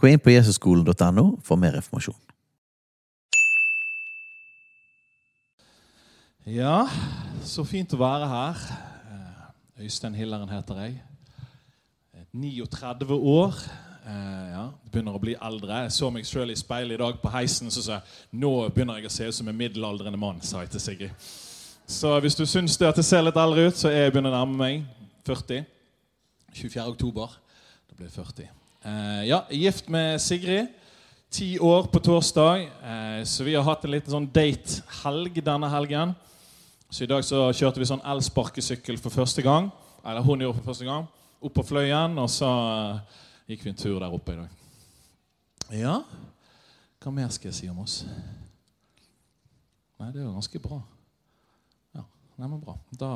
Gå inn på jesusskolen.no for mer informasjon. Ja, så fint å være her. Eh, Øystein Hilleren heter jeg. Eh, 39 år. Eh, Ja, begynner å bli eldre. Jeg så meg sjøl i speilet i dag på heisen så sa jeg nå begynner jeg å se ut som en middelaldrende mann. sa jeg til Sigrid. Så hvis du syns det at jeg ser litt eldre ut, så er jeg begynner å nærme meg 40. 24. oktober. Da blir jeg 40. Eh, ja, gift med Sigrid. Ti år på torsdag. Eh, så vi har hatt en liten sånn date-helg denne helgen. Så i dag så kjørte vi sånn elsparkesykkel for første gang. Eller hun gjorde for første gang. Opp på Fløyen, og så eh, gikk vi en tur der oppe i dag. Ja, hva mer skal jeg si om oss? Nei, det er jo ganske bra. Ja, neimen bra. Da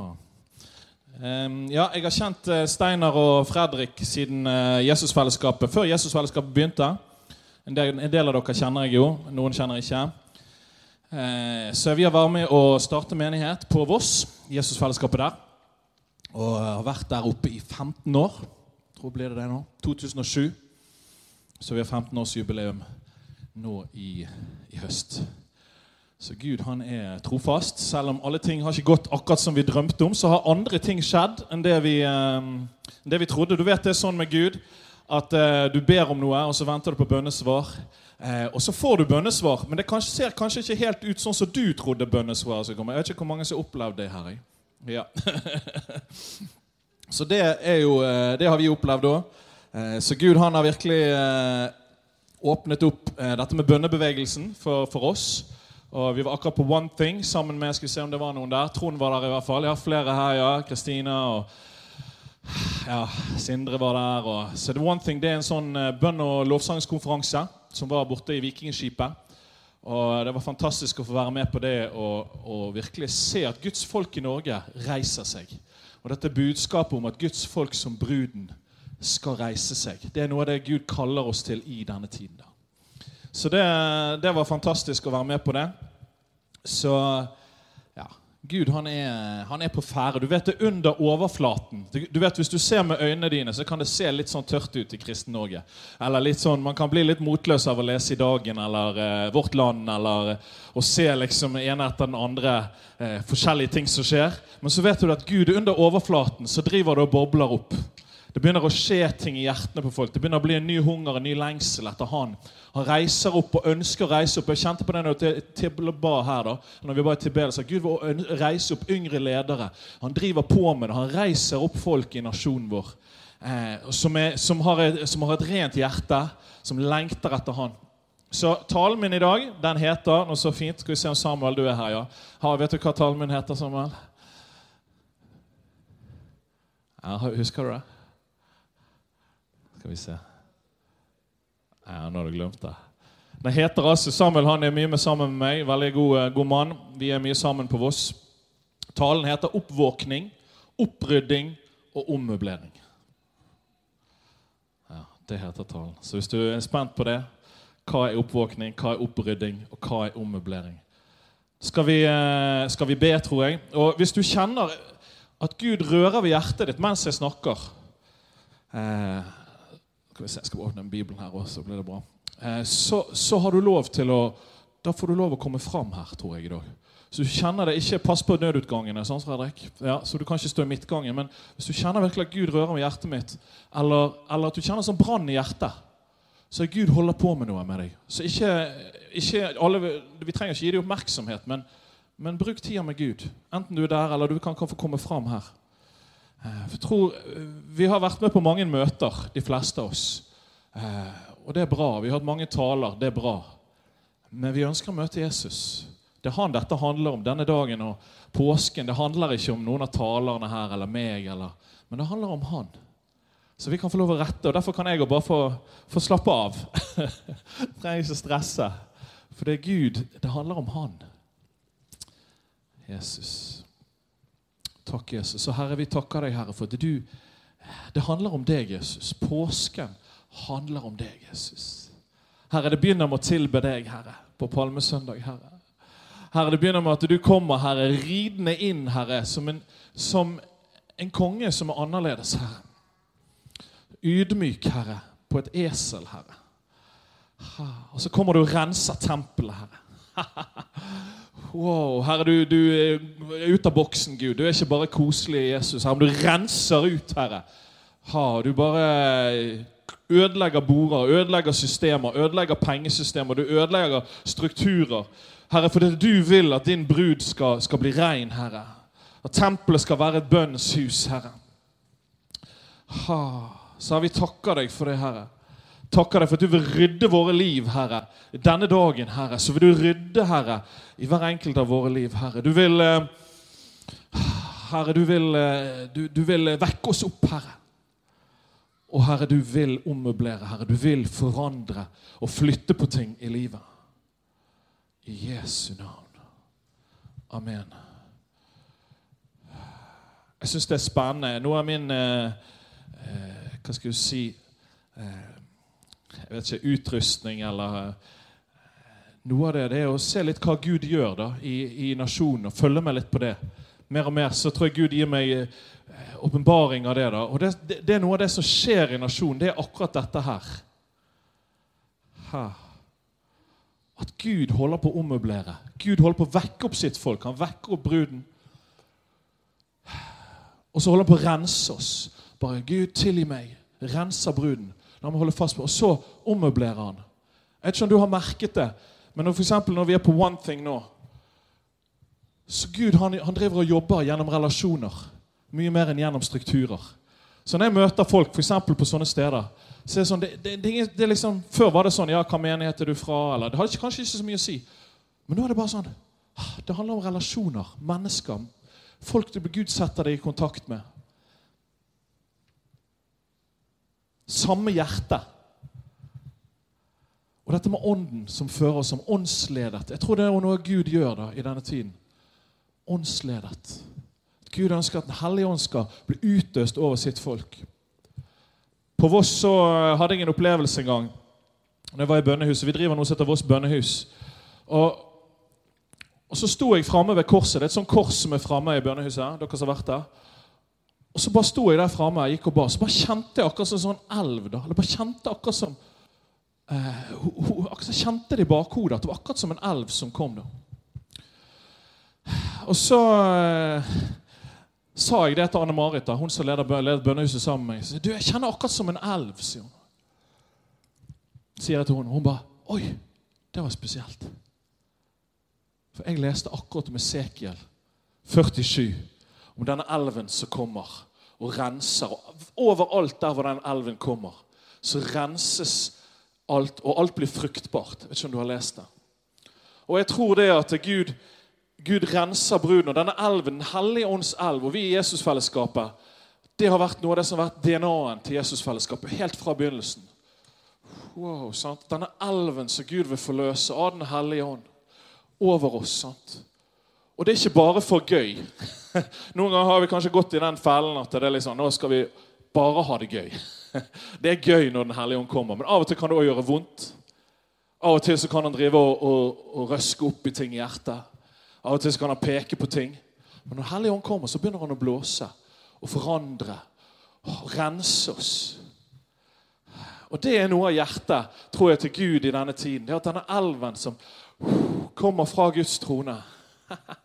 ja, jeg har kjent eh, Steinar og Fredrik siden eh, Jesusfellesskapet, før Jesusfellesskapet begynte. En del, en del av dere kjenner jeg jo, noen kjenner ikke. Eh, så vi har vært med å starte menighet på Voss, Jesusfellesskapet der. Og har vært der oppe i 15 år. Tror blir det det nå. 2007. Så vi har 15-årsjubileum nå i, i høst. Så Gud han er trofast. Selv om alle ting har ikke gått akkurat som vi drømte om, så har andre ting skjedd enn det vi, eh, det vi trodde. Du vet det er sånn med Gud at eh, du ber om noe, og så venter du på bønnesvar. Eh, og så får du bønnesvar, men det kanskje, ser kanskje ikke helt ut sånn som du trodde bønnesvaret skulle komme. Jeg vet ikke hvor mange som har opplevd det her. Ja. så det, er jo, eh, det har vi opplevd òg. Eh, så Gud han har virkelig eh, åpnet opp dette med bønnebevegelsen for, for oss. Og Vi var akkurat på One Thing sammen med skal vi se om det var noen der. Trond var der i hvert fall. Jeg har flere her, ja. Kristina og ja, Sindre var der. Og, så The One Thing det er en sånn eh, bønn- og lovsangskonferanse som var borte i Vikingskipet. Og Det var fantastisk å få være med på det og, og virkelig se at Guds folk i Norge reiser seg. Og dette budskapet om at Guds folk som bruden skal reise seg, det er noe av det Gud kaller oss til i denne tiden. da. Så det, det var fantastisk å være med på det. Så ja, Gud han er, han er på ferde. Du vet det er under overflaten. Du, du vet Hvis du ser med øynene dine, så kan det se litt sånn tørt ut i Kristen-Norge. Eller litt sånn, Man kan bli litt motløs av å lese i Dagen eller eh, Vårt Land eller eh, å se liksom ene etter den andre eh, forskjellige ting som skjer. Men så vet du at Gud under overflaten så driver det og bobler opp. Det begynner å skje ting i hjertene på folk. Det begynner å bli en ny hunger, en ny lengsel etter Han. Han reiser opp og ønsker å reise opp. Jeg kjente på det når jeg ba her. da, når vi var i at Gud vil reise opp yngre ledere. Han driver på med det. Han reiser opp folk i nasjonen vår eh, som, er, som, har et, som har et rent hjerte, som lengter etter Han. Så talen min i dag den heter noe så fint Skal vi se om Samuel du er her, ja. Ha, vet du hva talen min heter, Samuel? Ja, husker du det? Skal vi se Ja, nå har du glemt det. Den heter altså Samuel han er mye med sammen med meg. Veldig god, eh, god mann. Vi er mye sammen på Voss. Talen heter 'Oppvåkning, opprydding og ommøblering'. Ja, Det heter talen. Så hvis du er spent på det hva er oppvåkning, hva er opprydding, og hva er ommøblering? Skal vi, eh, skal vi be, tror jeg. Og hvis du kjenner at Gud rører ved hjertet ditt mens jeg snakker eh, skal vi se, Jeg skal åpne en bibel her òg, så blir det bra. Eh, så, så, har du lov til å Da får du lov å komme fram her, tror jeg i dag. Så du kjenner det, Ikke pass på nødutgangene, sånn, Fredrik. Ja, så du kan ikke stå i midtgangen. Men hvis du kjenner virkelig at Gud rører med hjertet mitt, eller, eller at du kjenner sånn brann i hjertet, så er Gud holder på med noe med deg. Så ikke, ikke alle, Vi trenger ikke gi deg oppmerksomhet, men, men bruk tida med Gud. Enten du er der, eller du kan, kan få komme fram her. Eh, jeg tror, Vi har vært med på mange møter, de fleste av oss. Eh, og det er bra. Vi har hatt mange taler. Det er bra. Men vi ønsker å møte Jesus. Det er han dette handler om denne dagen og påsken. Det handler ikke om noen av talerne her eller meg, eller, men det handler om han. Så vi kan få lov å rette, og derfor kan jeg bare få, få slappe av. Trenger ikke stresse. For det er Gud. Det handler om Han. Jesus. Takk, Jesus. Så Herre, vi takker deg, Herre, for at du Det handler om deg, Jesus. Påsken handler om deg, Jesus. Herre, det begynner med å tilbe deg, Herre, på palmesøndag, Herre. Herre, det begynner med at du kommer, Herre, ridende inn, Herre, som en, som en konge som er annerledes, Herre. Ydmyk, Herre, på et esel, Herre. Og så kommer du og renser tempelet, Herre. Wow, Herre, du, du er ute av boksen, Gud. Du er ikke bare koselig Jesus, Herre, men du renser ut, Herre. Ha, du bare ødelegger border, ødelegger systemer, ødelegger pengesystemer, du ødelegger strukturer. Herre, for er du vil at din brud skal, skal bli rein, Herre. At tempelet skal være et bønnens hus, Herre. Ha, så har vi takka deg for det, Herre takker deg for at du vil rydde våre liv, Herre. Denne dagen, Herre, så vil du rydde, Herre, i hver enkelt av våre liv, Herre. Du vil eh, Herre, du vil, eh, du, du vil vekke oss opp, Herre. Og Herre, du vil ommøblere, Herre. Du vil forandre og flytte på ting i livet. I Jesu navn. Amen. Jeg syns det er spennende. Noe av min eh, eh, Hva skal jeg si eh, jeg vet ikke, utrustning eller eh, Noe av det, det er å se litt hva Gud gjør da, i, i nasjonen, og følge med litt på det. Mer og mer så tror jeg Gud gir meg eh, åpenbaring av det. da. Og det, det, det, er noe av det som skjer i nasjonen. Det er akkurat dette her. her. At Gud holder på å ommøblere. Gud holder på å vekke opp sitt folk. Han vekker opp bruden. Og så holder han på å rense oss. Bare 'Gud, tilgi meg.' Renser bruden. La vi holde fast på. Og så ommøblerer han. Jeg vet ikke om du har merket det, men for eksempel, når vi er på One Thing nå så Gud han, han driver og jobber gjennom relasjoner. Mye mer enn gjennom strukturer. Så når jeg møter folk for på sånne steder så er det sånn, det, det, det, det liksom, Før var det sånn ja, Hva menighet er du fra? eller Det hadde kanskje ikke så mye å si. Men nå er det bare sånn ah, Det handler om relasjoner. Mennesker. Folk du Gud setter deg i kontakt med. Samme hjerte. Og dette med ånden som fører oss som åndsledet. Jeg tror det er noe Gud gjør da i denne tiden. Åndsledet. Gud ønsker at Den hellige ånd skal bli utøst over sitt folk. På Voss så hadde jeg en opplevelse en gang. Når jeg var i bønnehuset. Vi driver noe som heter Voss bønnehus. Og, og så sto jeg framme ved korset. Det er et sånt kors som er framme i bønnehuset. dere som har vært der. Og så bare sto jeg der framme gikk og ba, så bare kjente jeg akkurat som en sånn elv. da, eller bare kjente akkurat som eh, akkurat så kjente det i bakhodet at det var akkurat som en elv som kom. da. Og så eh, sa jeg det til Anne Marit, da, hun som leder, leder bønnehuset sammen med meg. Så, du, jeg kjenner akkurat som en elv, sier hun. Sier jeg til henne. Hun bare Oi, det var spesielt. For jeg leste akkurat om Esekiel 47 om denne elven som kommer og renser. Overalt der hvor den elven kommer, så renses alt, og alt blir fruktbart. Jeg vet ikke om du har lest det. Og jeg tror det at Gud, Gud renser bruden. Og denne elven, Den hellige ånds elv, og vi i Jesusfellesskapet, det har vært noe av det som har vært DNA-en til Jesusfellesskapet helt fra begynnelsen. Wow, sant? Denne elven som Gud vil forløse av Den hellige ånd over oss. sant? Og det er ikke bare for gøy. Noen ganger har vi kanskje gått i den fellen at det er liksom, nå skal vi bare ha det gøy. Det er gøy når Den hellige ånd kommer, men av og til kan det òg gjøre vondt. Av og til så kan han drive og, og, og, røske opp i ting i hjertet. Av og til så kan han peke på ting. Men når hellige ånd kommer, så begynner han å blåse og forandre og rense oss. Og Det er noe av hjertet tror jeg, til Gud i denne tiden. Det er at denne elven som kommer fra Guds trone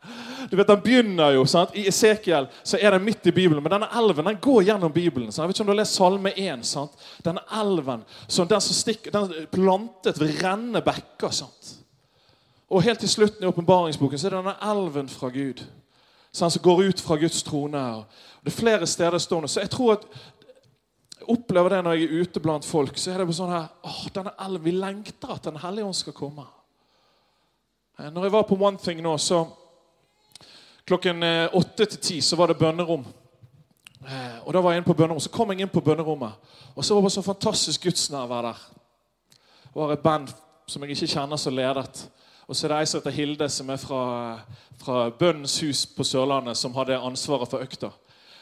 du vet, Den begynner jo sant? I Esekiel så er den midt i Bibelen, men denne elven den går gjennom Bibelen. Sant? Jeg vet ikke om du har lest Salme 1. Sant? Denne elven som den som stikker, den plantet ved rennende bekker. Sant? Og helt til slutten i åpenbaringsboken så er det denne elven fra Gud sant? som går ut fra Guds trone. Og det er flere steder stående. Så jeg tror at opplever det når jeg er ute blant folk. så er det sånn her, åh, denne elven, Vi lengter at Den hellige ånd skal komme. Eh, når jeg var på One Thing nå, så klokken eh, åtte til ti så var det bønnerom. Eh, og da var jeg inne på bønnerommet. Så kom jeg inn på bønnerommet, og så var det så fantastisk gudsnærvær der. Det var et band som jeg ikke kjenner, som ledet. Og så er det ei som heter Hilde, som er fra, fra Bønnens hus på Sørlandet, som hadde ansvaret for økta.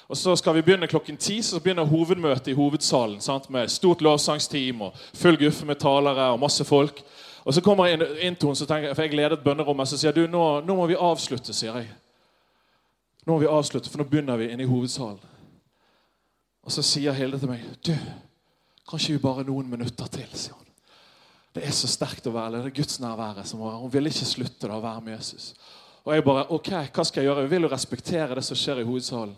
Og Så skal vi begynne klokken ti, så begynner hovedmøtet i hovedsalen. Sant? Med stort lovsangsteam og full guffe med talere og masse folk. Og Så kommer jeg inn, inn til henne, for jeg ledet bønnerommet, så sier du, nå, nå må vi avslutte. sier jeg. Nå må vi avslutte, for nå begynner vi inne i hovedsalen. Og så sier Hilde til meg Du, kanskje vi bare noen minutter til? sier hun. Det er så sterkt å være Det er Guds nærvære. som var. Hun ville ikke slutte da å være med Jesus. Og jeg bare OK, hva skal jeg gjøre? Jeg vil jo respektere det som skjer i hovedsalen.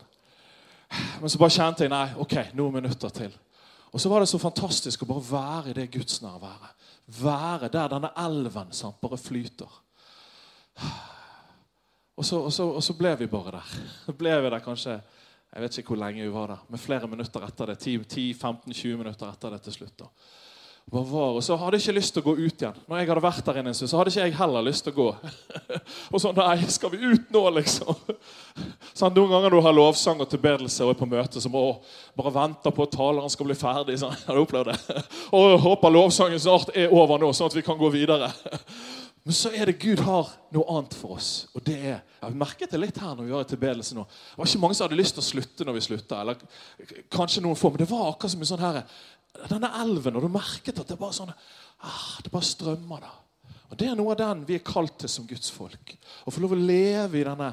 Men så bare kjente jeg nei, ok, noen minutter til. Og så var det så fantastisk å bare være i det gudsnærværet. Være der denne elven sant, bare flyter. Og så, og, så, og så, ble vi bare der. Ble vi der kanskje jeg vet ikke hvor lenge vi var der, men flere minutter etter det. 10-15-20 minutter etter det til slutt. da. Var, og så hadde jeg ikke lyst til å gå ut igjen. Når jeg hadde vært der inne, så hadde ikke jeg heller lyst til å gå. og sånn, nei, skal vi ut nå, liksom? sånn, noen ganger du har lovsang og tilbedelse og er på møte, så må bare venter på at taleren skal bli ferdig. Sånn. Jeg hadde opplevd det. og håper lovsangen snart er over nå, sånn at vi kan gå videre. Men så er det Gud har noe annet for oss. Og det er, Jeg merket det litt her når vi var i tilbedelse nå. Det var ikke mange som hadde lyst til å slutte når vi slutta. Eller kanskje noen få, men det var akkurat som en sånn her, denne elven. Og du merket at det bare sånn, ah, det bare strømmer. da. Og Det er noe av den vi er kalt til som Guds folk. Å få lov å leve i denne,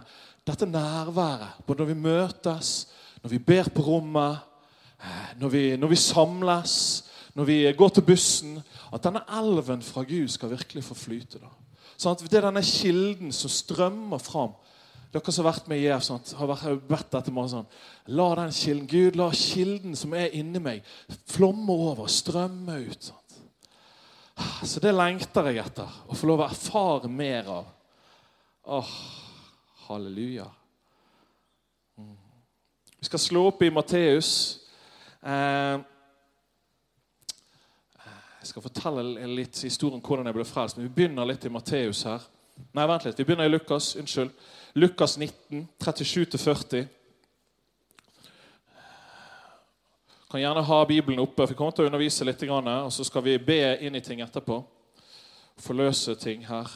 dette nærværet. Både når vi møtes, når vi ber på rommet, eh, når vi, når vi samles, når vi går til bussen. At denne elven fra Gud skal virkelig få flyte. da. Sånn Det er denne kilden som strømmer fram. Dere som har vært med i EF, sånn, har bedt etter meg sånn La den kilden, Gud, la kilden som er inni meg, flomme over, strømme ut. Sånn. Så det lengter jeg etter. Å få lov å erfare mer av. Åh, halleluja. Mm. Vi skal slå opp i Matteus. Eh, jeg skal fortelle litt historien om hvordan jeg ble frelst. Men vi begynner litt i Matteus her. Nei, vent litt. Vi begynner i Lukas. Unnskyld. Lukas 19, 37-40. Kan gjerne ha Bibelen oppe, for vi kommer til å undervise litt. Og så skal vi be inn i ting etterpå. Forløse ting her.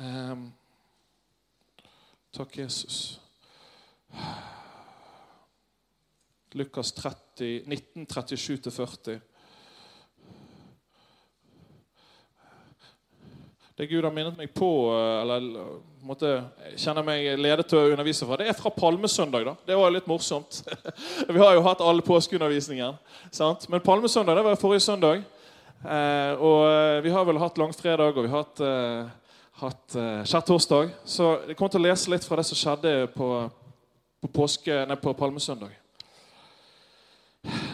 Um, takk, Jesus. Lukas 30, 19, 37-40. Det Gud har minnet meg på, eh, eller måtte, kjenner meg ledet til å undervise fra, det er fra Palmesøndag. da. Det var litt morsomt. Vi har jo hatt alle påskeundervisninger. Sant? Men Palmesøndag det var forrige søndag. Eh, og eh, vi har vel hatt langfredag og vi har hatt, eh, hatt eh, skjærtorsdag. Så jeg kommer til å lese litt fra det som skjedde på, på, påske, nei, på Palmesøndag.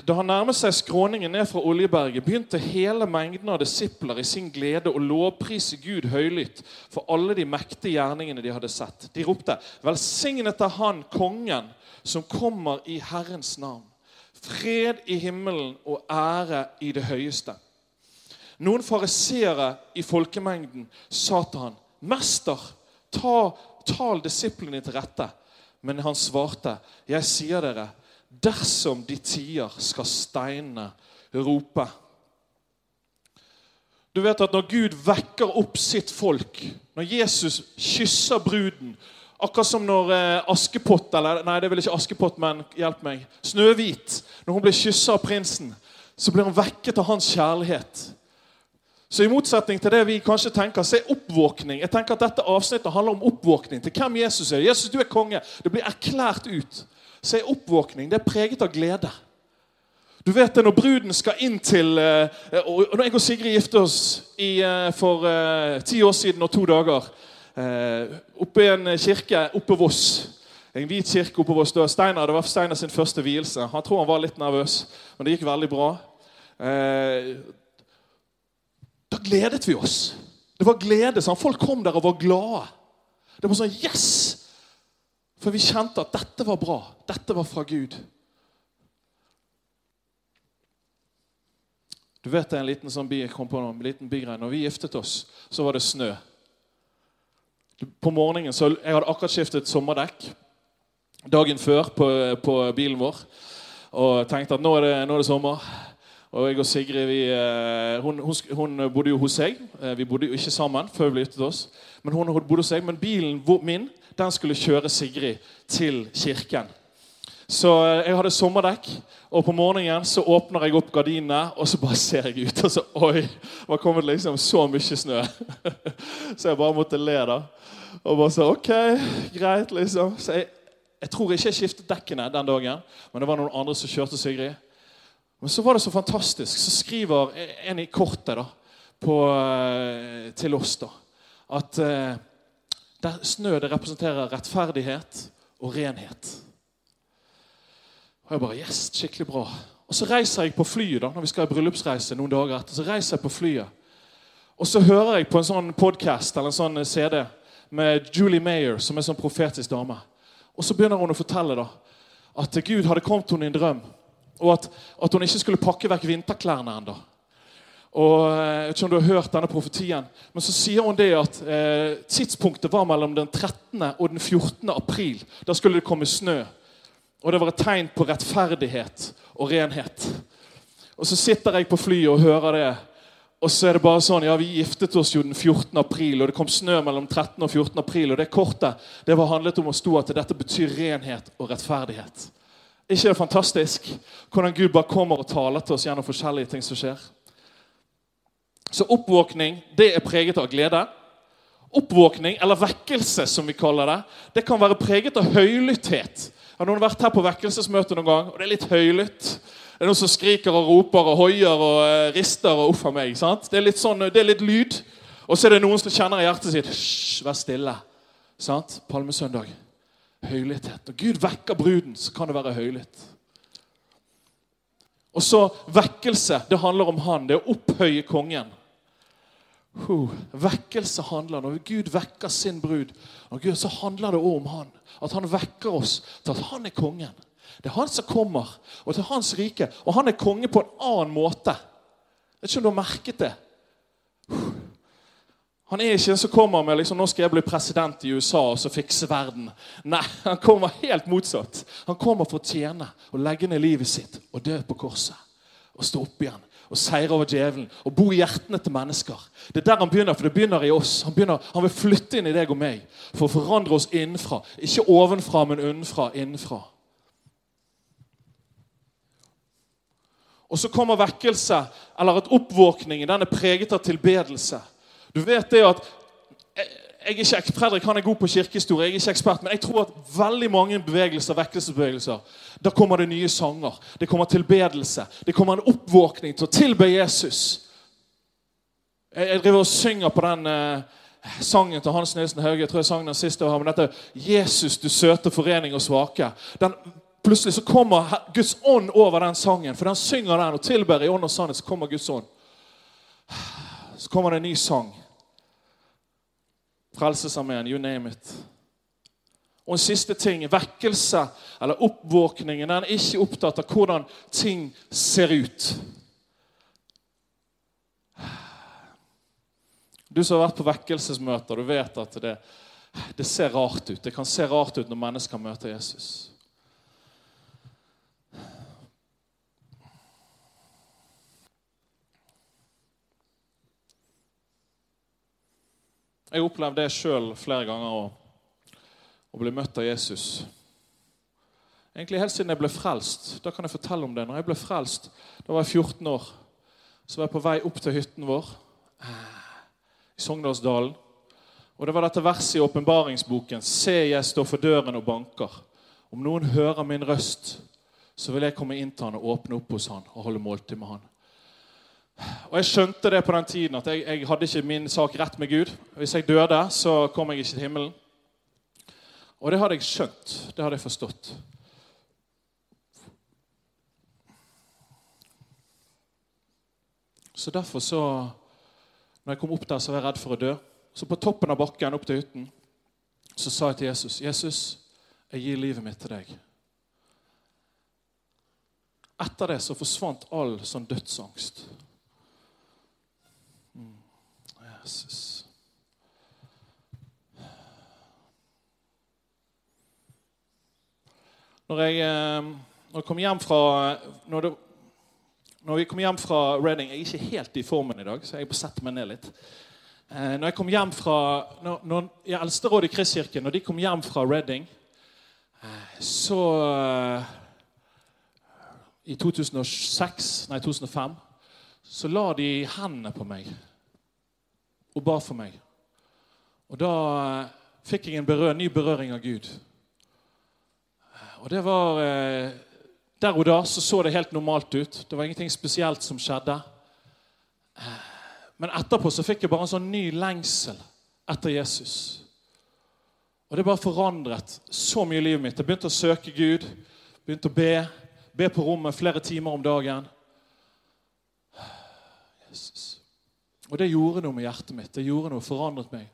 Da han nærmet seg skråningen ned fra Oljeberget, begynte hele mengden av disipler i sin glede å lovprise Gud høylytt for alle de mektige gjerningene de hadde sett. De ropte, 'Velsignet er Han, kongen, som kommer i Herrens navn.' Fred i himmelen og ære i det høyeste. Noen fariseere i folkemengden sa til han, 'Mester, ta, tal disiplene til rette.' Men han svarte, 'Jeg sier dere:" Dersom de tier, skal steinene rope. Du vet at Når Gud vekker opp sitt folk, når Jesus kysser bruden Akkurat som når eh, Askepott eller nei, det er vel ikke Askepott, men hjelp meg, Snøhvit Når hun blir kyssa av prinsen, så blir hun vekket av hans kjærlighet. Så I motsetning til det vi kanskje tenker, så er oppvåkning Jeg tenker at Dette avsnittet handler om oppvåkning til hvem Jesus er. Jesus, du er konge. Det blir erklært ut så er oppvåkning det er preget av glede. Du vet det når bruden skal inn til eh, og Når jeg og Sigrid gifte oss i, eh, for uh, ti år siden og to dager oppe i en kirke oppe Voss En hvit kirke oppe Voss. Steiner, det var Steiner sin første vielse. Han tror han var litt nervøs, men det gikk veldig bra. Da gledet vi oss. Det var glede. sånn. Folk kom der og var glade. Det var sånn Yes! For vi kjente at dette var bra. Dette var fra Gud. Du vet det er en liten sånn bi, kom på en liten bigreie. Når vi giftet oss, så var det snø. På morgenen så, Jeg hadde akkurat skiftet sommerdekk. dagen før på, på bilen vår og tenkte at nå er det, nå er det sommer. Og jeg og Sigrid vi, eh, hun, hun, hun, bodde jo hos seg. Eh, vi bodde jo ikke sammen før vi giftet oss. Men hun bodde hos seg, men bilen min den skulle kjøre Sigrid til kirken. Så eh, jeg hadde sommerdekk, og på morgenen så åpner jeg opp gardinene, og så bare ser jeg ut, og så Oi! Det var kommet liksom så mye snø. Så jeg bare måtte le, da. Og bare så OK, greit, liksom. Så jeg, jeg tror ikke jeg skiftet dekkene den dagen, men det var noen andre som kjørte Sigrid. Men så var det så fantastisk. Så skriver en i kortet da, på, eh, til oss da, at eh, snø det representerer rettferdighet og renhet. Og jeg bare Yes, skikkelig bra. Og så reiser jeg på flyet da, når vi skal ha bryllupsreise noen dager etter. så reiser jeg på flyet. Og så hører jeg på en sånn podcast eller en sånn CD med Julie Mayer, som er en sånn profetisk dame. Og så begynner hun å fortelle da, at Gud hadde kommet henne i en drøm. Og at, at hun ikke skulle pakke vekk vinterklærne ennå. Og eh, Jeg vet ikke om du har hørt denne profetien, men så sier hun det at eh, tidspunktet var mellom den 13. og den 14. april. Da skulle det komme snø. Og det var et tegn på rettferdighet og renhet. Og så sitter jeg på flyet og hører det. Og så er det bare sånn, ja, Vi giftet oss jo den 14. april, og det kom snø mellom 13. og 14. april. Og det kortet det var handlet om å stå at dette betyr renhet og rettferdighet. ikke det fantastisk? Hvordan Gud bare kommer og taler til oss gjennom forskjellige ting som skjer. Så oppvåkning det er preget av glede. Oppvåkning, eller vekkelse, som vi kaller det, det kan være preget av høylytthet. Har noen vært her på vekkelsesmøte noen gang? Og det er litt høylytt. Det er noen som skriker og roper og hoier og uh, rister og uff a meg. sant? Det er litt sånn, det er litt lyd. Og så er det noen som kjenner i hjertet sitt Hysj, vær stille. Sant? Palmesøndag. Høylytthet. Når Gud vekker bruden, så kan det være høylytt. Og så vekkelse. Det handler om han. Det er å opphøye kongen. Uh, vekkelse handler Når Gud vekker sin brud, Gud, så handler det òg om han. At han vekker oss til at han er kongen. Det er han som kommer, og til hans rike. Og han er konge på en annen måte. Jeg vet ikke om du har merket det. Han er ikke en som kommer med liksom, 'Nå skal jeg bli president i USA og så fikse verden'. Nei, han kommer helt motsatt. Han kommer for å tjene og legge ned livet sitt og dø på korset. Og stå opp igjen og seire over djevelen og bo i hjertene til mennesker. Det er der han begynner, for det begynner i oss. Han, begynner, han vil flytte inn i deg og meg for å forandre oss innenfra. Ikke ovenfra, men unnenfra. Innenfra. Og så kommer vekkelse, eller at oppvåkningen, den er preget av tilbedelse. Du vet det at jeg er ikke, Fredrik han er god på kirkehistorie, jeg er ikke ekspert, men jeg tror at veldig mange bevegelser, vekkelsesbevegelser, da kommer det nye sanger. Det kommer tilbedelse. Det kommer en oppvåkning til å tilbe Jesus. Jeg, jeg driver og synger på den eh, sangen til Hans Nilsen Hauge. Jeg tror jeg sang den siste år, men dette 'Jesus, du søte forening og svake'. Den Plutselig så kommer Guds ånd over den sangen. For den synger den og tilber i ånd og sannhet. Så kommer Guds ånd. Så kommer det en ny sang. Frelsesarmeen, you name it. Og en siste ting vekkelse, eller oppvåkningen, den er ikke opptatt av hvordan ting ser ut. Du som har vært på vekkelsesmøter, du vet at det, det ser rart ut. Det kan se rart ut når mennesker møter Jesus. Jeg har opplevd det sjøl flere ganger å, bli møtt av Jesus. Egentlig Helt siden jeg ble frelst. Da kan jeg fortelle om det. Når jeg ble frelst, da var jeg 14 år. Så var jeg på vei opp til hytten vår i Sogndalsdalen. Og Det var dette verset i åpenbaringsboken. Se, jeg står for døren og banker. Om noen hører min røst, så vil jeg komme inn til han og åpne opp hos han og holde måltid med han. Og Jeg skjønte det på den tiden at jeg, jeg hadde ikke min sak rett med Gud. Hvis jeg døde, så kom jeg ikke til himmelen. Og det hadde jeg skjønt. Det hadde jeg forstått. Så derfor så Når jeg kom opp der, så var jeg redd for å dø. Så på toppen av bakken opp til hytten så sa jeg til Jesus, 'Jesus, jeg gir livet mitt til deg.' Etter det så forsvant all sånn dødsangst. Jesus. Når jeg, eh, når jeg kom hjem fra når, det, når vi kom hjem fra Reading Jeg er ikke helt i formen i dag, så jeg må sette meg ned litt. Eh, når jeg kom hjem fra når, når Eldsterådet i Kristkirken, når de kom hjem fra Reading, eh, så I 2006, nei 2005 så la de hendene på meg og ba for meg. Og da eh, fikk jeg en berør, ny berøring av Gud. Og det var eh, Der og da så, så det helt normalt ut. Det var ingenting spesielt som skjedde. Eh, Men etterpå så fikk jeg bare en sånn ny lengsel etter Jesus. Og det bare forandret så mye i livet mitt. Jeg begynte å søke Gud, begynte å be. Be på rommet flere timer om dagen. Jesus. Og det gjorde noe med hjertet mitt. Det gjorde noe, forandret meg.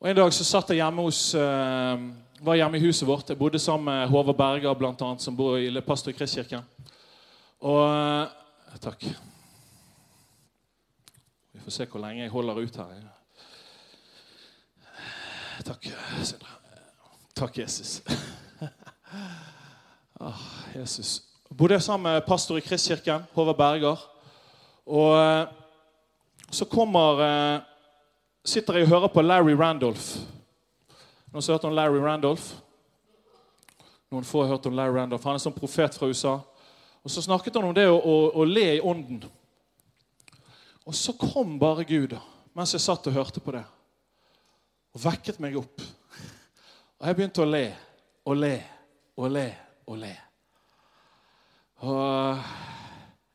Og En dag så satt jeg hjemme hos, uh, var hjemme i huset vårt. Jeg bodde sammen med Håvard Berger, blant annet, som bor i pastor i Kristkirken. Og uh, Takk. Vi får se hvor lenge jeg holder ut her. Takk, Sindre. Takk, Jesus. ah, Jesus. Bodde jeg sammen med pastor i Kristkirken, Håvard Berger. Og eh, så kommer eh, Sitter jeg og hører på Larry Randolph. Noen har hørt om Larry Randolph? Noen få har hørt om Larry Randolph. Han er sånn profet fra USA. Og Så snakket han om det å, å, å le i ånden. Og så kom bare Gud mens jeg satt og hørte på det, og vekket meg opp. Og jeg begynte å le og le og le og le. Og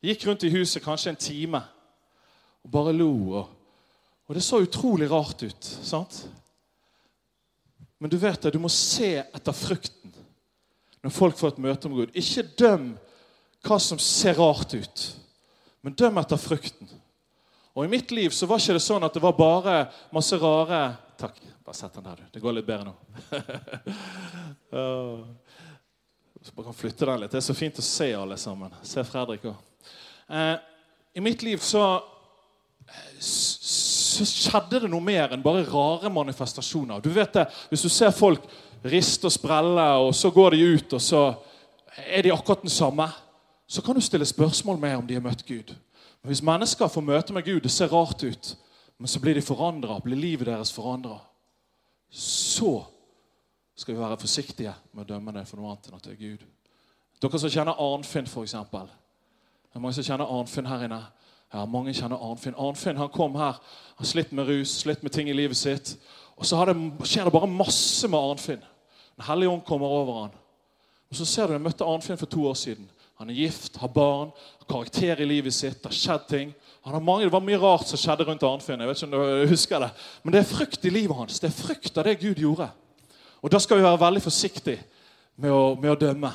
gikk rundt i huset kanskje en time og bare lo. Og, og det så utrolig rart ut. sant? Men du vet det, du må se etter frukten når folk får et møte med Gud. Ikke døm hva som ser rart ut, men døm etter frukten. Og I mitt liv så var ikke det sånn at det var bare masse rare Takk. Bare sett den der, du. Det går litt bedre nå. Så bare kan flytte den litt. Det er så fint å se alle sammen. Se Fredrik òg. Eh, I mitt liv så, så skjedde det noe mer enn bare rare manifestasjoner. Du vet det, Hvis du ser folk riste og sprelle, og så går de ut, og så er de akkurat den samme, så kan du stille spørsmål med om de har møtt Gud. Men Hvis mennesker får møte med Gud, det ser rart ut, men så blir de forandra, blir livet deres forandra, så skal vi være forsiktige med å dømme det for noe annet enn at det er Gud. Dere som kjenner Arnfinn, f.eks. Det er mange som kjenner Arnfinn her inne. Ja, mange kjenner Arnfinn. Arnfinn han kom her, han slitt med rus, slitt med ting i livet sitt. Og så det, skjer det bare masse med Arnfinn. Den hellige ånd kommer over han. Og så ser du, Jeg møtte Arnfinn for to år siden. Han er gift, har barn, har karakter i livet sitt. Det har skjedd ting. Han har mange, det var mye rart som skjedde rundt Arnfinn. jeg vet ikke om du husker det. Men det er frykt i livet hans. Det er frykt av det Gud gjorde. Og da skal vi være veldig forsiktige med med å dømme.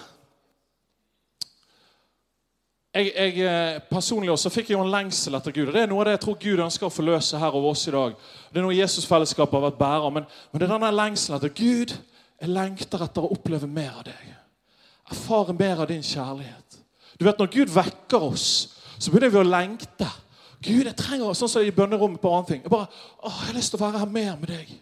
Jeg, jeg, eh, personlig også fikk jo en lengsel etter Gud. og Det er noe av det jeg tror Gud ønsker å forløse her over oss i dag. Det er noe Jesusfellesskapet har vært bærer. Men, men det er denne lengselen etter Gud. Jeg lengter etter å oppleve mer av deg. Erfare mer av din kjærlighet. Du vet, Når Gud vekker oss, så begynner vi å lengte. Gud, jeg trenger sånn som i bønnerommet på annen ting. Jeg bare, åh, jeg har lyst til å være her mer med deg.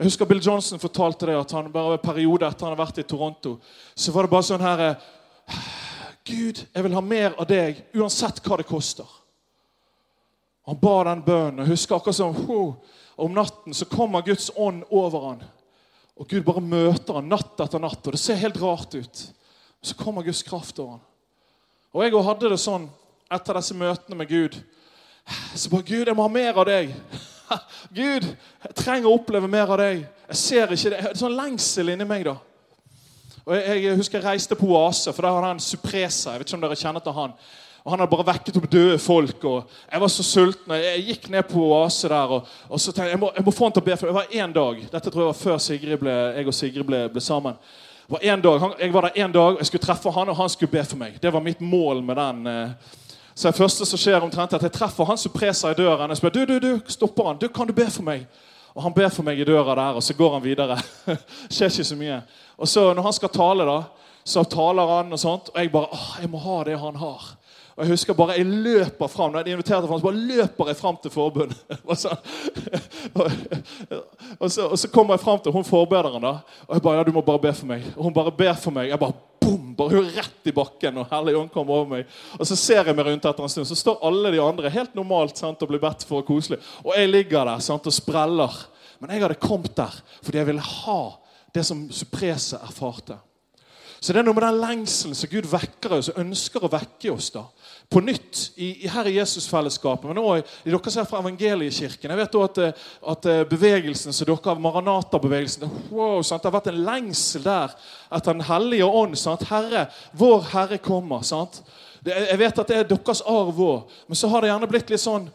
Jeg husker Bill Johnson fortalte det, at han bare en periode etter han hadde vært i Toronto, så var det bare sånn her Gud, jeg vil ha mer av deg uansett hva det koster. Han ba den bønnen. og husker akkurat som oh, Om natten så kommer Guds ånd over han. Og Gud bare møter han natt etter natt. Og det ser helt rart ut. Så kommer Guds kraft over han. Og jeg hadde det sånn etter disse møtene med Gud. Så bare Gud, jeg må ha mer av deg. Gud, jeg trenger å oppleve mer av deg. Jeg ser ikke det. Det er sånn lengsel inni meg. da. Og jeg, jeg, husker jeg reiste på Oase, for der hadde han Supresa. Jeg vet ikke om dere kjenner til han. Og Han hadde bare vekket opp døde folk. og Jeg var så sulten. Jeg gikk ned på Oase der og, og så tenkte jeg jeg må, jeg må få han til å be. for Det var én dag. Dette tror jeg var før Sigrid ble, jeg og Sigrid ble, ble sammen. Det var en dag, han, Jeg var der én dag, og jeg skulle treffe han, og han skulle be for meg. Det var mitt mål med den. Eh, så det første som skjer omtrent at Jeg treffer han Supresa i døren. Jeg spør, du, du, du, stopper han. Du, Kan du be for meg? Og Han ber for meg i døra der, og så går han videre. skjer ikke så mye. Og så Når han skal tale, da, så taler han, og sånt, og jeg bare åh, jeg må ha det han har. Og jeg husker bare, jeg løper fram, Når de inviterte fram, så bare løper jeg fram til forbundet. Og så, og, så, og så kommer jeg fram til hun forbederen. da, Og jeg bare ja, du må bare be for meg. Og hun bare ber for meg. Jeg bare boom, bare hun rett i bakken. Og Hellig Ånd kommer over meg. Og så ser jeg meg rundt etter en stund, så står alle de andre helt normalt sant, og blir bedt for og koselig. Og jeg ligger der sant, og spreller. Men jeg hadde kommet der fordi jeg ville ha det som Suprese erfarte. Så det er noe med den lengselen som Gud vekker oss og ønsker å vekke oss. da på nytt i, her i Jesusfellesskapet, men òg i dere som er fra Evangeliekirken. Jeg vet også at, at bevegelsen som dere har Maranata-bevegelsen wow, sant? Det har vært en lengsel der etter Den hellige ånd. Sant? Herre, vår Herre kommer. sant? Jeg vet at det er deres arv òg, men så har det gjerne blitt litt sånn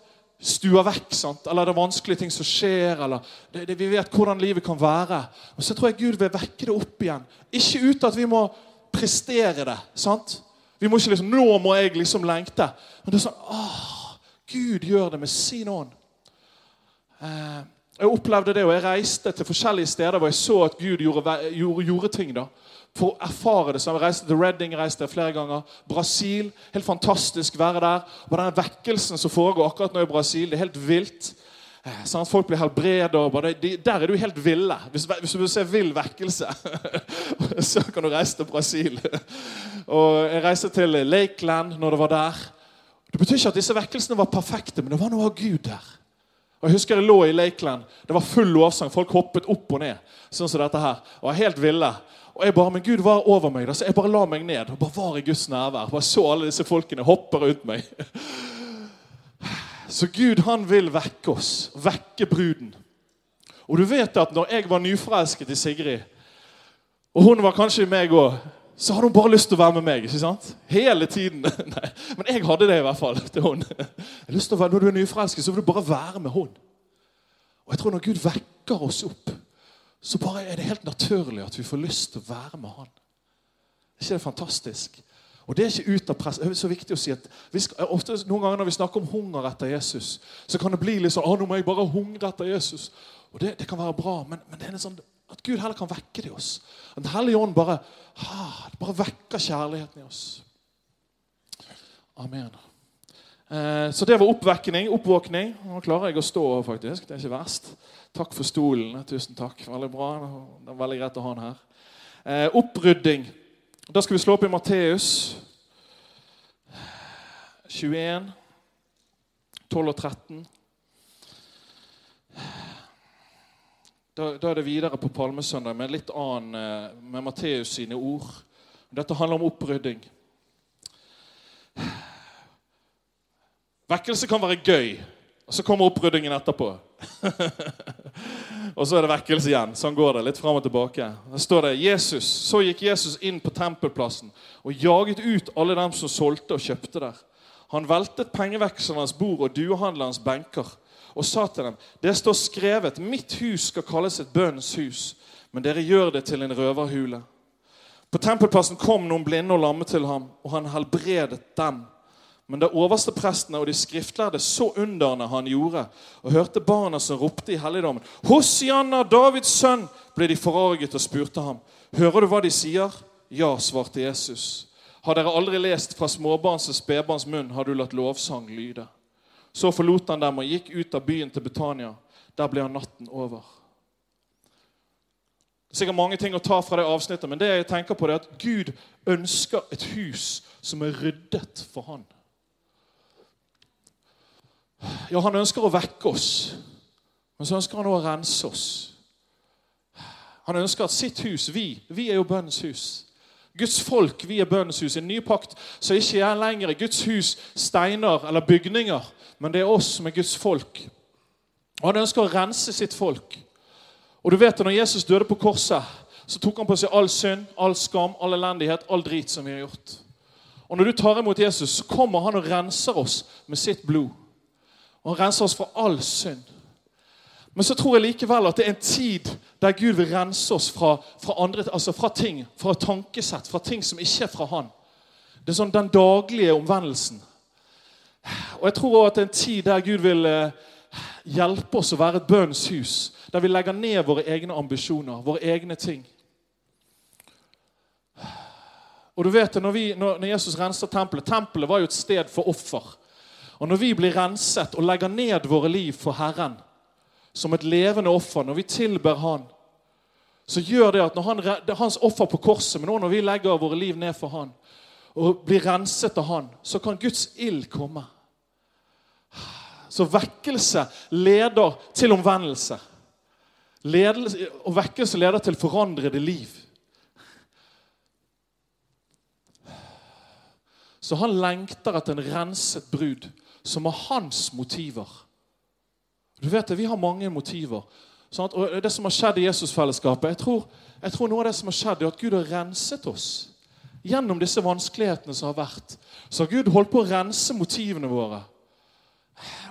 stua vekk. sant? Eller det er vanskelige ting som skjer. eller det, det, Vi vet hvordan livet kan være. Og Så tror jeg Gud vil vekke det opp igjen. Ikke ut at vi må prestere det. sant? Vi må ikke liksom, Nå må jeg liksom lengte. Men det er sånn åh, Gud gjør det med sin ånd. Eh, jeg opplevde det, og jeg reiste til forskjellige steder hvor jeg så at Gud gjorde, gjorde, gjorde ting. da. For å erfare det. Så jeg reiste til Redding reiste flere ganger. Brasil. Helt fantastisk å være der. Og den vekkelsen som foregår akkurat nå i Brasil, det er helt vilt. Sånn, at folk blir helbredet. De, der er du helt ville. Hvis, hvis du vil se vill vekkelse, så kan du reise til Brasil. Og Jeg reiste til Lakeland når det var der. Det betyr ikke at disse vekkelsene var perfekte, men det var noe av Gud der. Og Jeg husker jeg lå i Lakeland. Det var full lovsang. Folk hoppet opp og ned. sånn som dette her. Og var helt ville. Og jeg bare, Men Gud var over meg. Da, så jeg bare la meg ned og bare var i Guds nærvær. Bare så alle disse folkene hoppe rundt meg. Så Gud han vil vekke oss, vekke bruden. Og du vet at når jeg var nyforelsket i Sigrid, og hun var kanskje meg òg, så hadde hun bare lyst til å være med meg. ikke sant? Hele tiden. Nei, Men jeg hadde det i hvert fall til hun. Jeg lyst til å være, Når du er nyforelsket, så vil du bare være med hun. Og jeg tror Når Gud vekker oss opp, så bare er det helt naturlig at vi får lyst til å være med han. Er ikke det fantastisk? Og Det er ikke ut av press. Det er så viktig å si at skal, ofte, Noen ganger når vi snakker om hunger etter Jesus, så kan det bli litt sånn å, nå må jeg bare hungre etter Jesus. Og Det, det kan være bra, men, men, det er en sånn at Gud heller kan vekke det i oss. At Den hellige ånd bare, bare vekker kjærligheten i oss. Amen. Eh, så det var oppvekning, oppvåkning. Nå klarer jeg å stå, faktisk. Det er ikke verst. Takk for stolen. Tusen takk. Veldig bra. Det er veldig greit å ha den her. Eh, opprydding. Da skal vi slå opp i Matteus 21, 12 og 13. Da, da er det videre på Palmesøndag med litt annen, eh, med Matteus sine ord. Dette handler om opprydding. Vekkelse kan være gøy, og så kommer oppryddingen etterpå. og så er det vekkelse igjen. Sånn går det. Litt fram og tilbake. Der står det Jesus, Så gikk Jesus inn på tempelplassen og jaget ut alle dem som solgte og kjøpte der. Han veltet pengevekslernes bord og duehandlerens benker og sa til dem.: Det står skrevet, mitt hus skal kalles et bønnens hus, men dere gjør det til en røverhule. På tempelplassen kom noen blinde og lamme til ham, og han helbredet dem. Men da oversteprestene og de skriftlærde så underne han gjorde, og hørte barna som ropte i helligdommen, 'Hosianna, Davids sønn', ble de forarget og spurte ham, 'Hører du hva de sier?' Ja, svarte Jesus. Har dere aldri lest fra småbarns og spedbarns munn har du latt lovsang lyde? Så forlot han dem og gikk ut av byen til Betania. Der ble han natten over. Det er sikkert mange ting å ta fra det avsnittet, men det jeg tenker på er at Gud ønsker et hus som er ryddet for han. Ja, han ønsker å vekke oss, men så ønsker han også å rense oss. Han ønsker at sitt hus Vi vi er jo bønnens hus. Guds folk, vi er bønnens hus. I en ny pakt så ikke jeg lenger Guds hus steiner eller bygninger, men det er oss som er Guds folk. Og Han ønsker å rense sitt folk. Og du vet at Når Jesus døde på korset, så tok han på seg all synd, all skam, all elendighet, all drit som vi har gjort. Og Når du tar imot Jesus, så kommer han og renser oss med sitt blod. Og han renser oss fra all synd. Men så tror jeg likevel at det er en tid der Gud vil rense oss fra, fra, andre, altså fra ting, fra tankesett, fra ting som ikke er fra Han. Det er sånn den daglige omvendelsen. Og jeg tror også at det er en tid der Gud vil eh, hjelpe oss å være et bønns hus. Der vi legger ned våre egne ambisjoner, våre egne ting. Og du vet det, når, når Jesus renser tempelet Tempelet var jo et sted for offer. Og når vi blir renset og legger ned våre liv for Herren som et levende offer, når vi tilber Han, så gjør det at han, det er hans offer på korset, men også når vi legger våre liv ned for Han og blir renset av Han, så kan Guds ild komme. Så vekkelse leder til omvendelse. Ledelse, og vekkelse leder til forandrede liv. Så han lengter etter en renset brud som har hans motiver. Du vet det, Vi har mange motiver. Sånn og Det som har skjedd i Jesusfellesskapet jeg tror, jeg tror noe av det som har skjedd, er at Gud har renset oss. Gjennom disse vanskelighetene som har vært, så har Gud holdt på å rense motivene våre.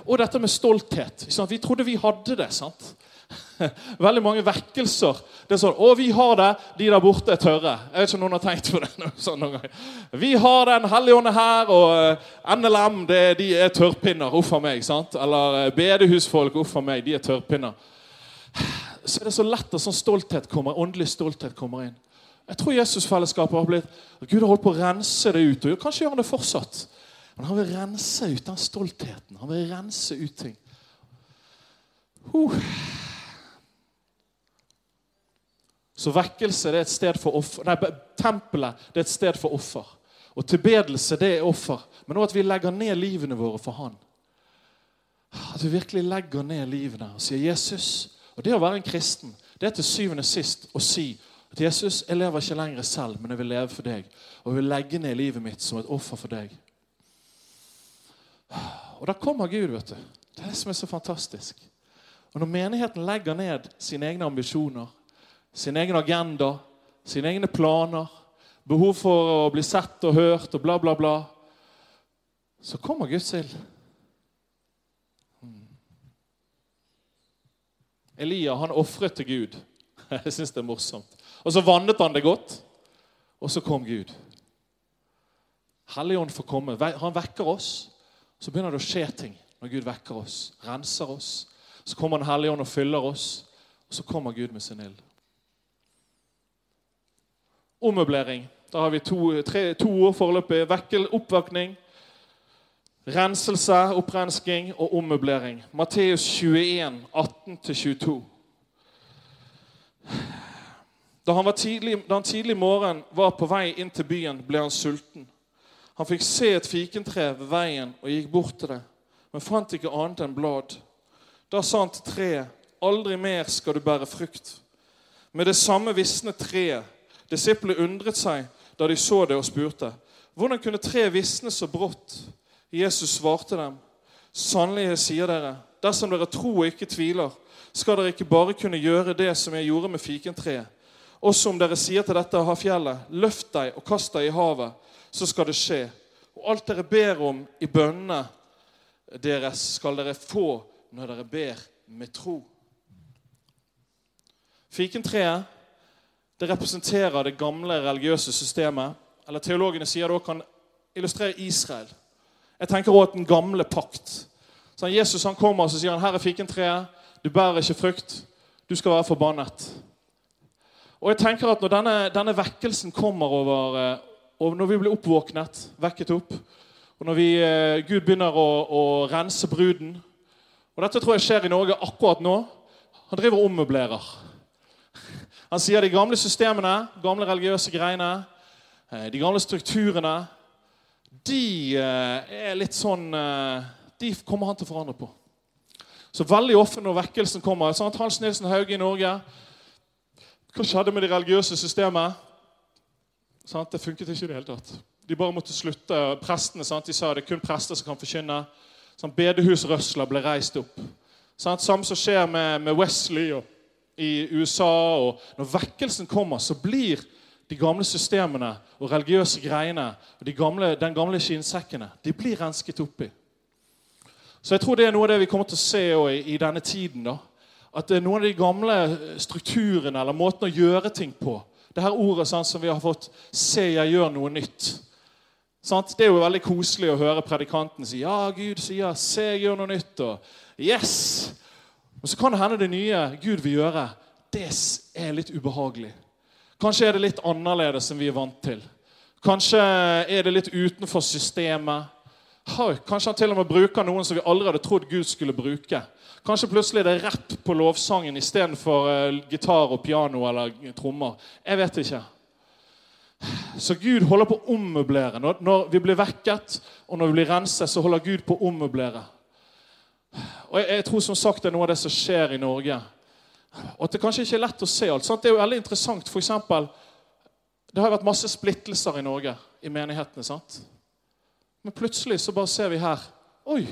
Og dette med stolthet. Vi trodde vi hadde det. sant? Veldig mange vekkelser. Det er sånn 'Å, vi har det. De der borte er tørre.' Jeg vet ikke om noen har tenkt på det. sånn noen gang. Vi har Den hellige ånd her, og eh, NLM det, de er tørrpinner. Uff a meg. sant? Eller eh, bedehusfolk. Uff a meg. De er tørrpinner. Så er det så lett at sånn stolthet kommer, åndelig stolthet kommer inn. Jeg tror Jesusfellesskapet har blitt Gud har holdt på å rense det ut. Og kanskje gjør han det fortsatt. Men han vil rense ut den stoltheten. Han vil rense ut ting. Uh. Så vekkelse det er et sted for offer. Nei, tempelet det er et sted for offer. Og tilbedelse det er offer. Men òg at vi legger ned livene våre for Han. At vi virkelig legger ned livene og sier 'Jesus'. Og Det å være en kristen det er til syvende og sist å si at 'Jesus, jeg lever ikke lenger selv, men jeg vil leve for deg'. Og jeg vil legge ned livet mitt som et offer for deg. Og da kommer Gud. vet du. Det er det som er så fantastisk. Og Når menigheten legger ned sine egne ambisjoner, sin egen agenda, sine egne planer, behov for å bli sett og hørt og bla, bla, bla, så kommer Guds ild. Hmm. Elia han ofret til Gud. Jeg syns det er morsomt. Og så vannet han det godt, og så kom Gud. Helligånd får komme. Han vekker oss. Så begynner det å skje ting når Gud vekker oss, renser oss. Så kommer Den hellige ånd og fyller oss, og så kommer Gud med sin ild. Ommøblering. Da har vi to, tre, to ord foreløpig. Vekkel, oppvåkning, renselse, opprensking og ommøblering. Matteus 21, 18-22. Da han, tidlig, da han tidlig morgen var på vei inn til byen, ble han sulten. Han fikk se et fikentre ved veien og gikk bort til det, men fant ikke annet enn blad. Da sa han til treet, 'Aldri mer skal du bære frukt.' Med det samme visne treet Disiplene undret seg da de så det, og spurte, 'Hvordan kunne tre visne så brått?' Jesus svarte dem, 'Sannelig, jeg sier dere, dersom dere tror og ikke tviler, skal dere ikke bare kunne gjøre det som jeg gjorde med fikentreet.' Også om dere sier til dette havfjellet, 'Løft deg og kast deg i havet', så skal det skje. Og alt dere ber om i bønnene deres, skal dere få når dere ber med tro. Fikentreet det representerer det gamle religiøse systemet. Eller Teologene sier det også kan illustrere Israel. Jeg tenker også at den gamle pakt. Så Jesus han kommer og sier han, 'Her er fikentreet. Du bærer ikke frukt. Du skal være forbannet.' Og jeg tenker at Når denne, denne vekkelsen kommer over eh, og Når vi blir oppvåknet, vekket opp, og når vi, eh, Gud begynner å, å rense bruden og Dette tror jeg skjer i Norge akkurat nå. Han driver og ommøblerer. Han sier de gamle systemene, gamle religiøse greiene, eh, de gamle strukturene De eh, er litt sånn eh, De kommer han til å forandre på. Så veldig ofte når vekkelsen kommer sant? Hans Nilsen Hauge i Norge Hva skjedde med det religiøse systemet? Sant? Det funket ikke i det hele tatt. De bare måtte slutte. Prestene sant? De sa det er kun prester som kan forkynne. Sånn, bedehusrørsler ble reist opp. Sant? Samme som skjer med, med Wesley. og i USA. og Når vekkelsen kommer, så blir de gamle systemene og religiøse greiene og de gamle, den gamle skinnsekkene de blir rensket opp i. Så jeg tror det er noe av det vi kommer til å se i, i, denne tiden. da. At noen av de gamle strukturene eller måten å gjøre ting på Det her ordet sånn, som vi har fått 'se jeg gjør noe nytt'. Sant? Det er jo veldig koselig å høre predikanten si 'Ja, Gud sier 'se jeg gjør noe nytt'. og 'Yes, men så kan det hende det nye Gud vil gjøre, det er litt ubehagelig. Kanskje er det litt annerledes enn vi er vant til. Kanskje er det litt utenfor systemet. Kanskje han til og med bruker noen som vi aldri hadde trodd Gud skulle bruke. Kanskje plutselig er det rapp på lovsangen istedenfor uh, gitar og piano eller trommer. Jeg vet ikke. Så Gud holder på å ommøblere. Når, når, vi blir vekket og når vi blir renset, så holder Gud på å ommøblere. Og jeg, jeg, tror som sagt det er noe av det som skjer i Norge. Og at det kanskje ikke er lett å se alt. Sant? Det er jo veldig interessant. For eksempel, det har vært masse splittelser i Norge, i menighetene. sant? Men plutselig så bare ser vi her Oi!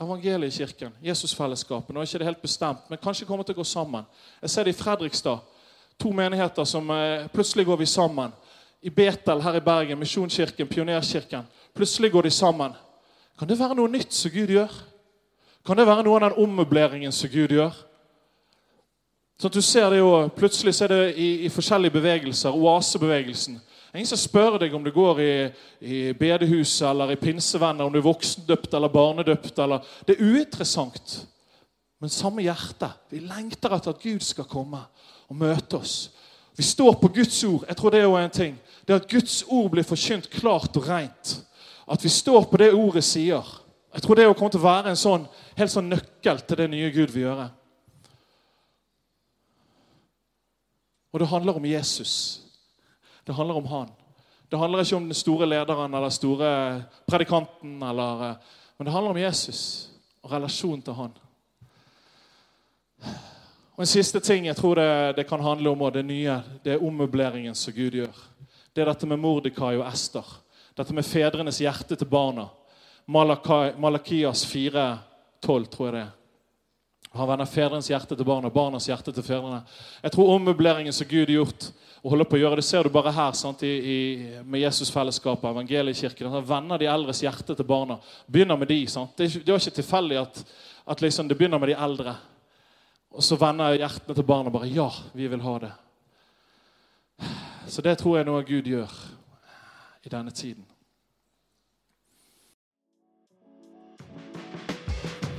Evangeliet i kirken, Jesusfellesskapet. Nå er ikke det helt bestemt, men kanskje kommer til å gå sammen. Jeg ser det i Fredrikstad. To menigheter som eh, plutselig går vi sammen. I Betel her i Bergen, Misjonskirken, Pionerkirken. Plutselig går de sammen. Kan det være noe nytt som Gud gjør? Kan det være noe av den ommøbleringen som Gud gjør? Sånn at du ser det jo, Plutselig er det i, i forskjellige bevegelser. Oasebevegelsen Ingen som spør deg om du går i, i bedehuset eller i pinsevenner, om du er voksendøpt eller barnedøpt. Eller. Det er uinteressant. Men samme hjerte. Vi lengter etter at Gud skal komme og møte oss. Vi står på Guds ord. Jeg tror det er jo en ting. Det at Guds ord blir forkynt klart og rent. At vi står på det ordet sier. Jeg tror det kommer til å være en sånn, helt sånn nøkkel til det nye Gud vil gjøre. Og det handler om Jesus. Det handler om han. Det handler ikke om den store lederen eller store predikanten. Eller, eh, men det handler om Jesus og relasjonen til han. Og En siste ting jeg tror det, det kan handle om, og det nye, det er ommøbleringen som Gud gjør. Det er dette med Mordekai og Ester. Dette med fedrenes hjerte til barna. Malakias 4,12, tror jeg det er. Han vender fedrenes hjerte til barna, barnas hjerte til fedrene. Jeg tror ommøbleringen som Gud har gjort, og holder på å gjøre, det ser du bare her sant, i, i, med Jesusfellesskapet, evangeliekirken. Han vender de eldres hjerte til barna. Begynner med de. Sant? Det, er ikke tilfeldig at, at liksom det begynner med de eldre. Og så vender hjertene til barna bare Ja, vi vil ha det. Så det tror jeg noe Gud gjør i denne tiden.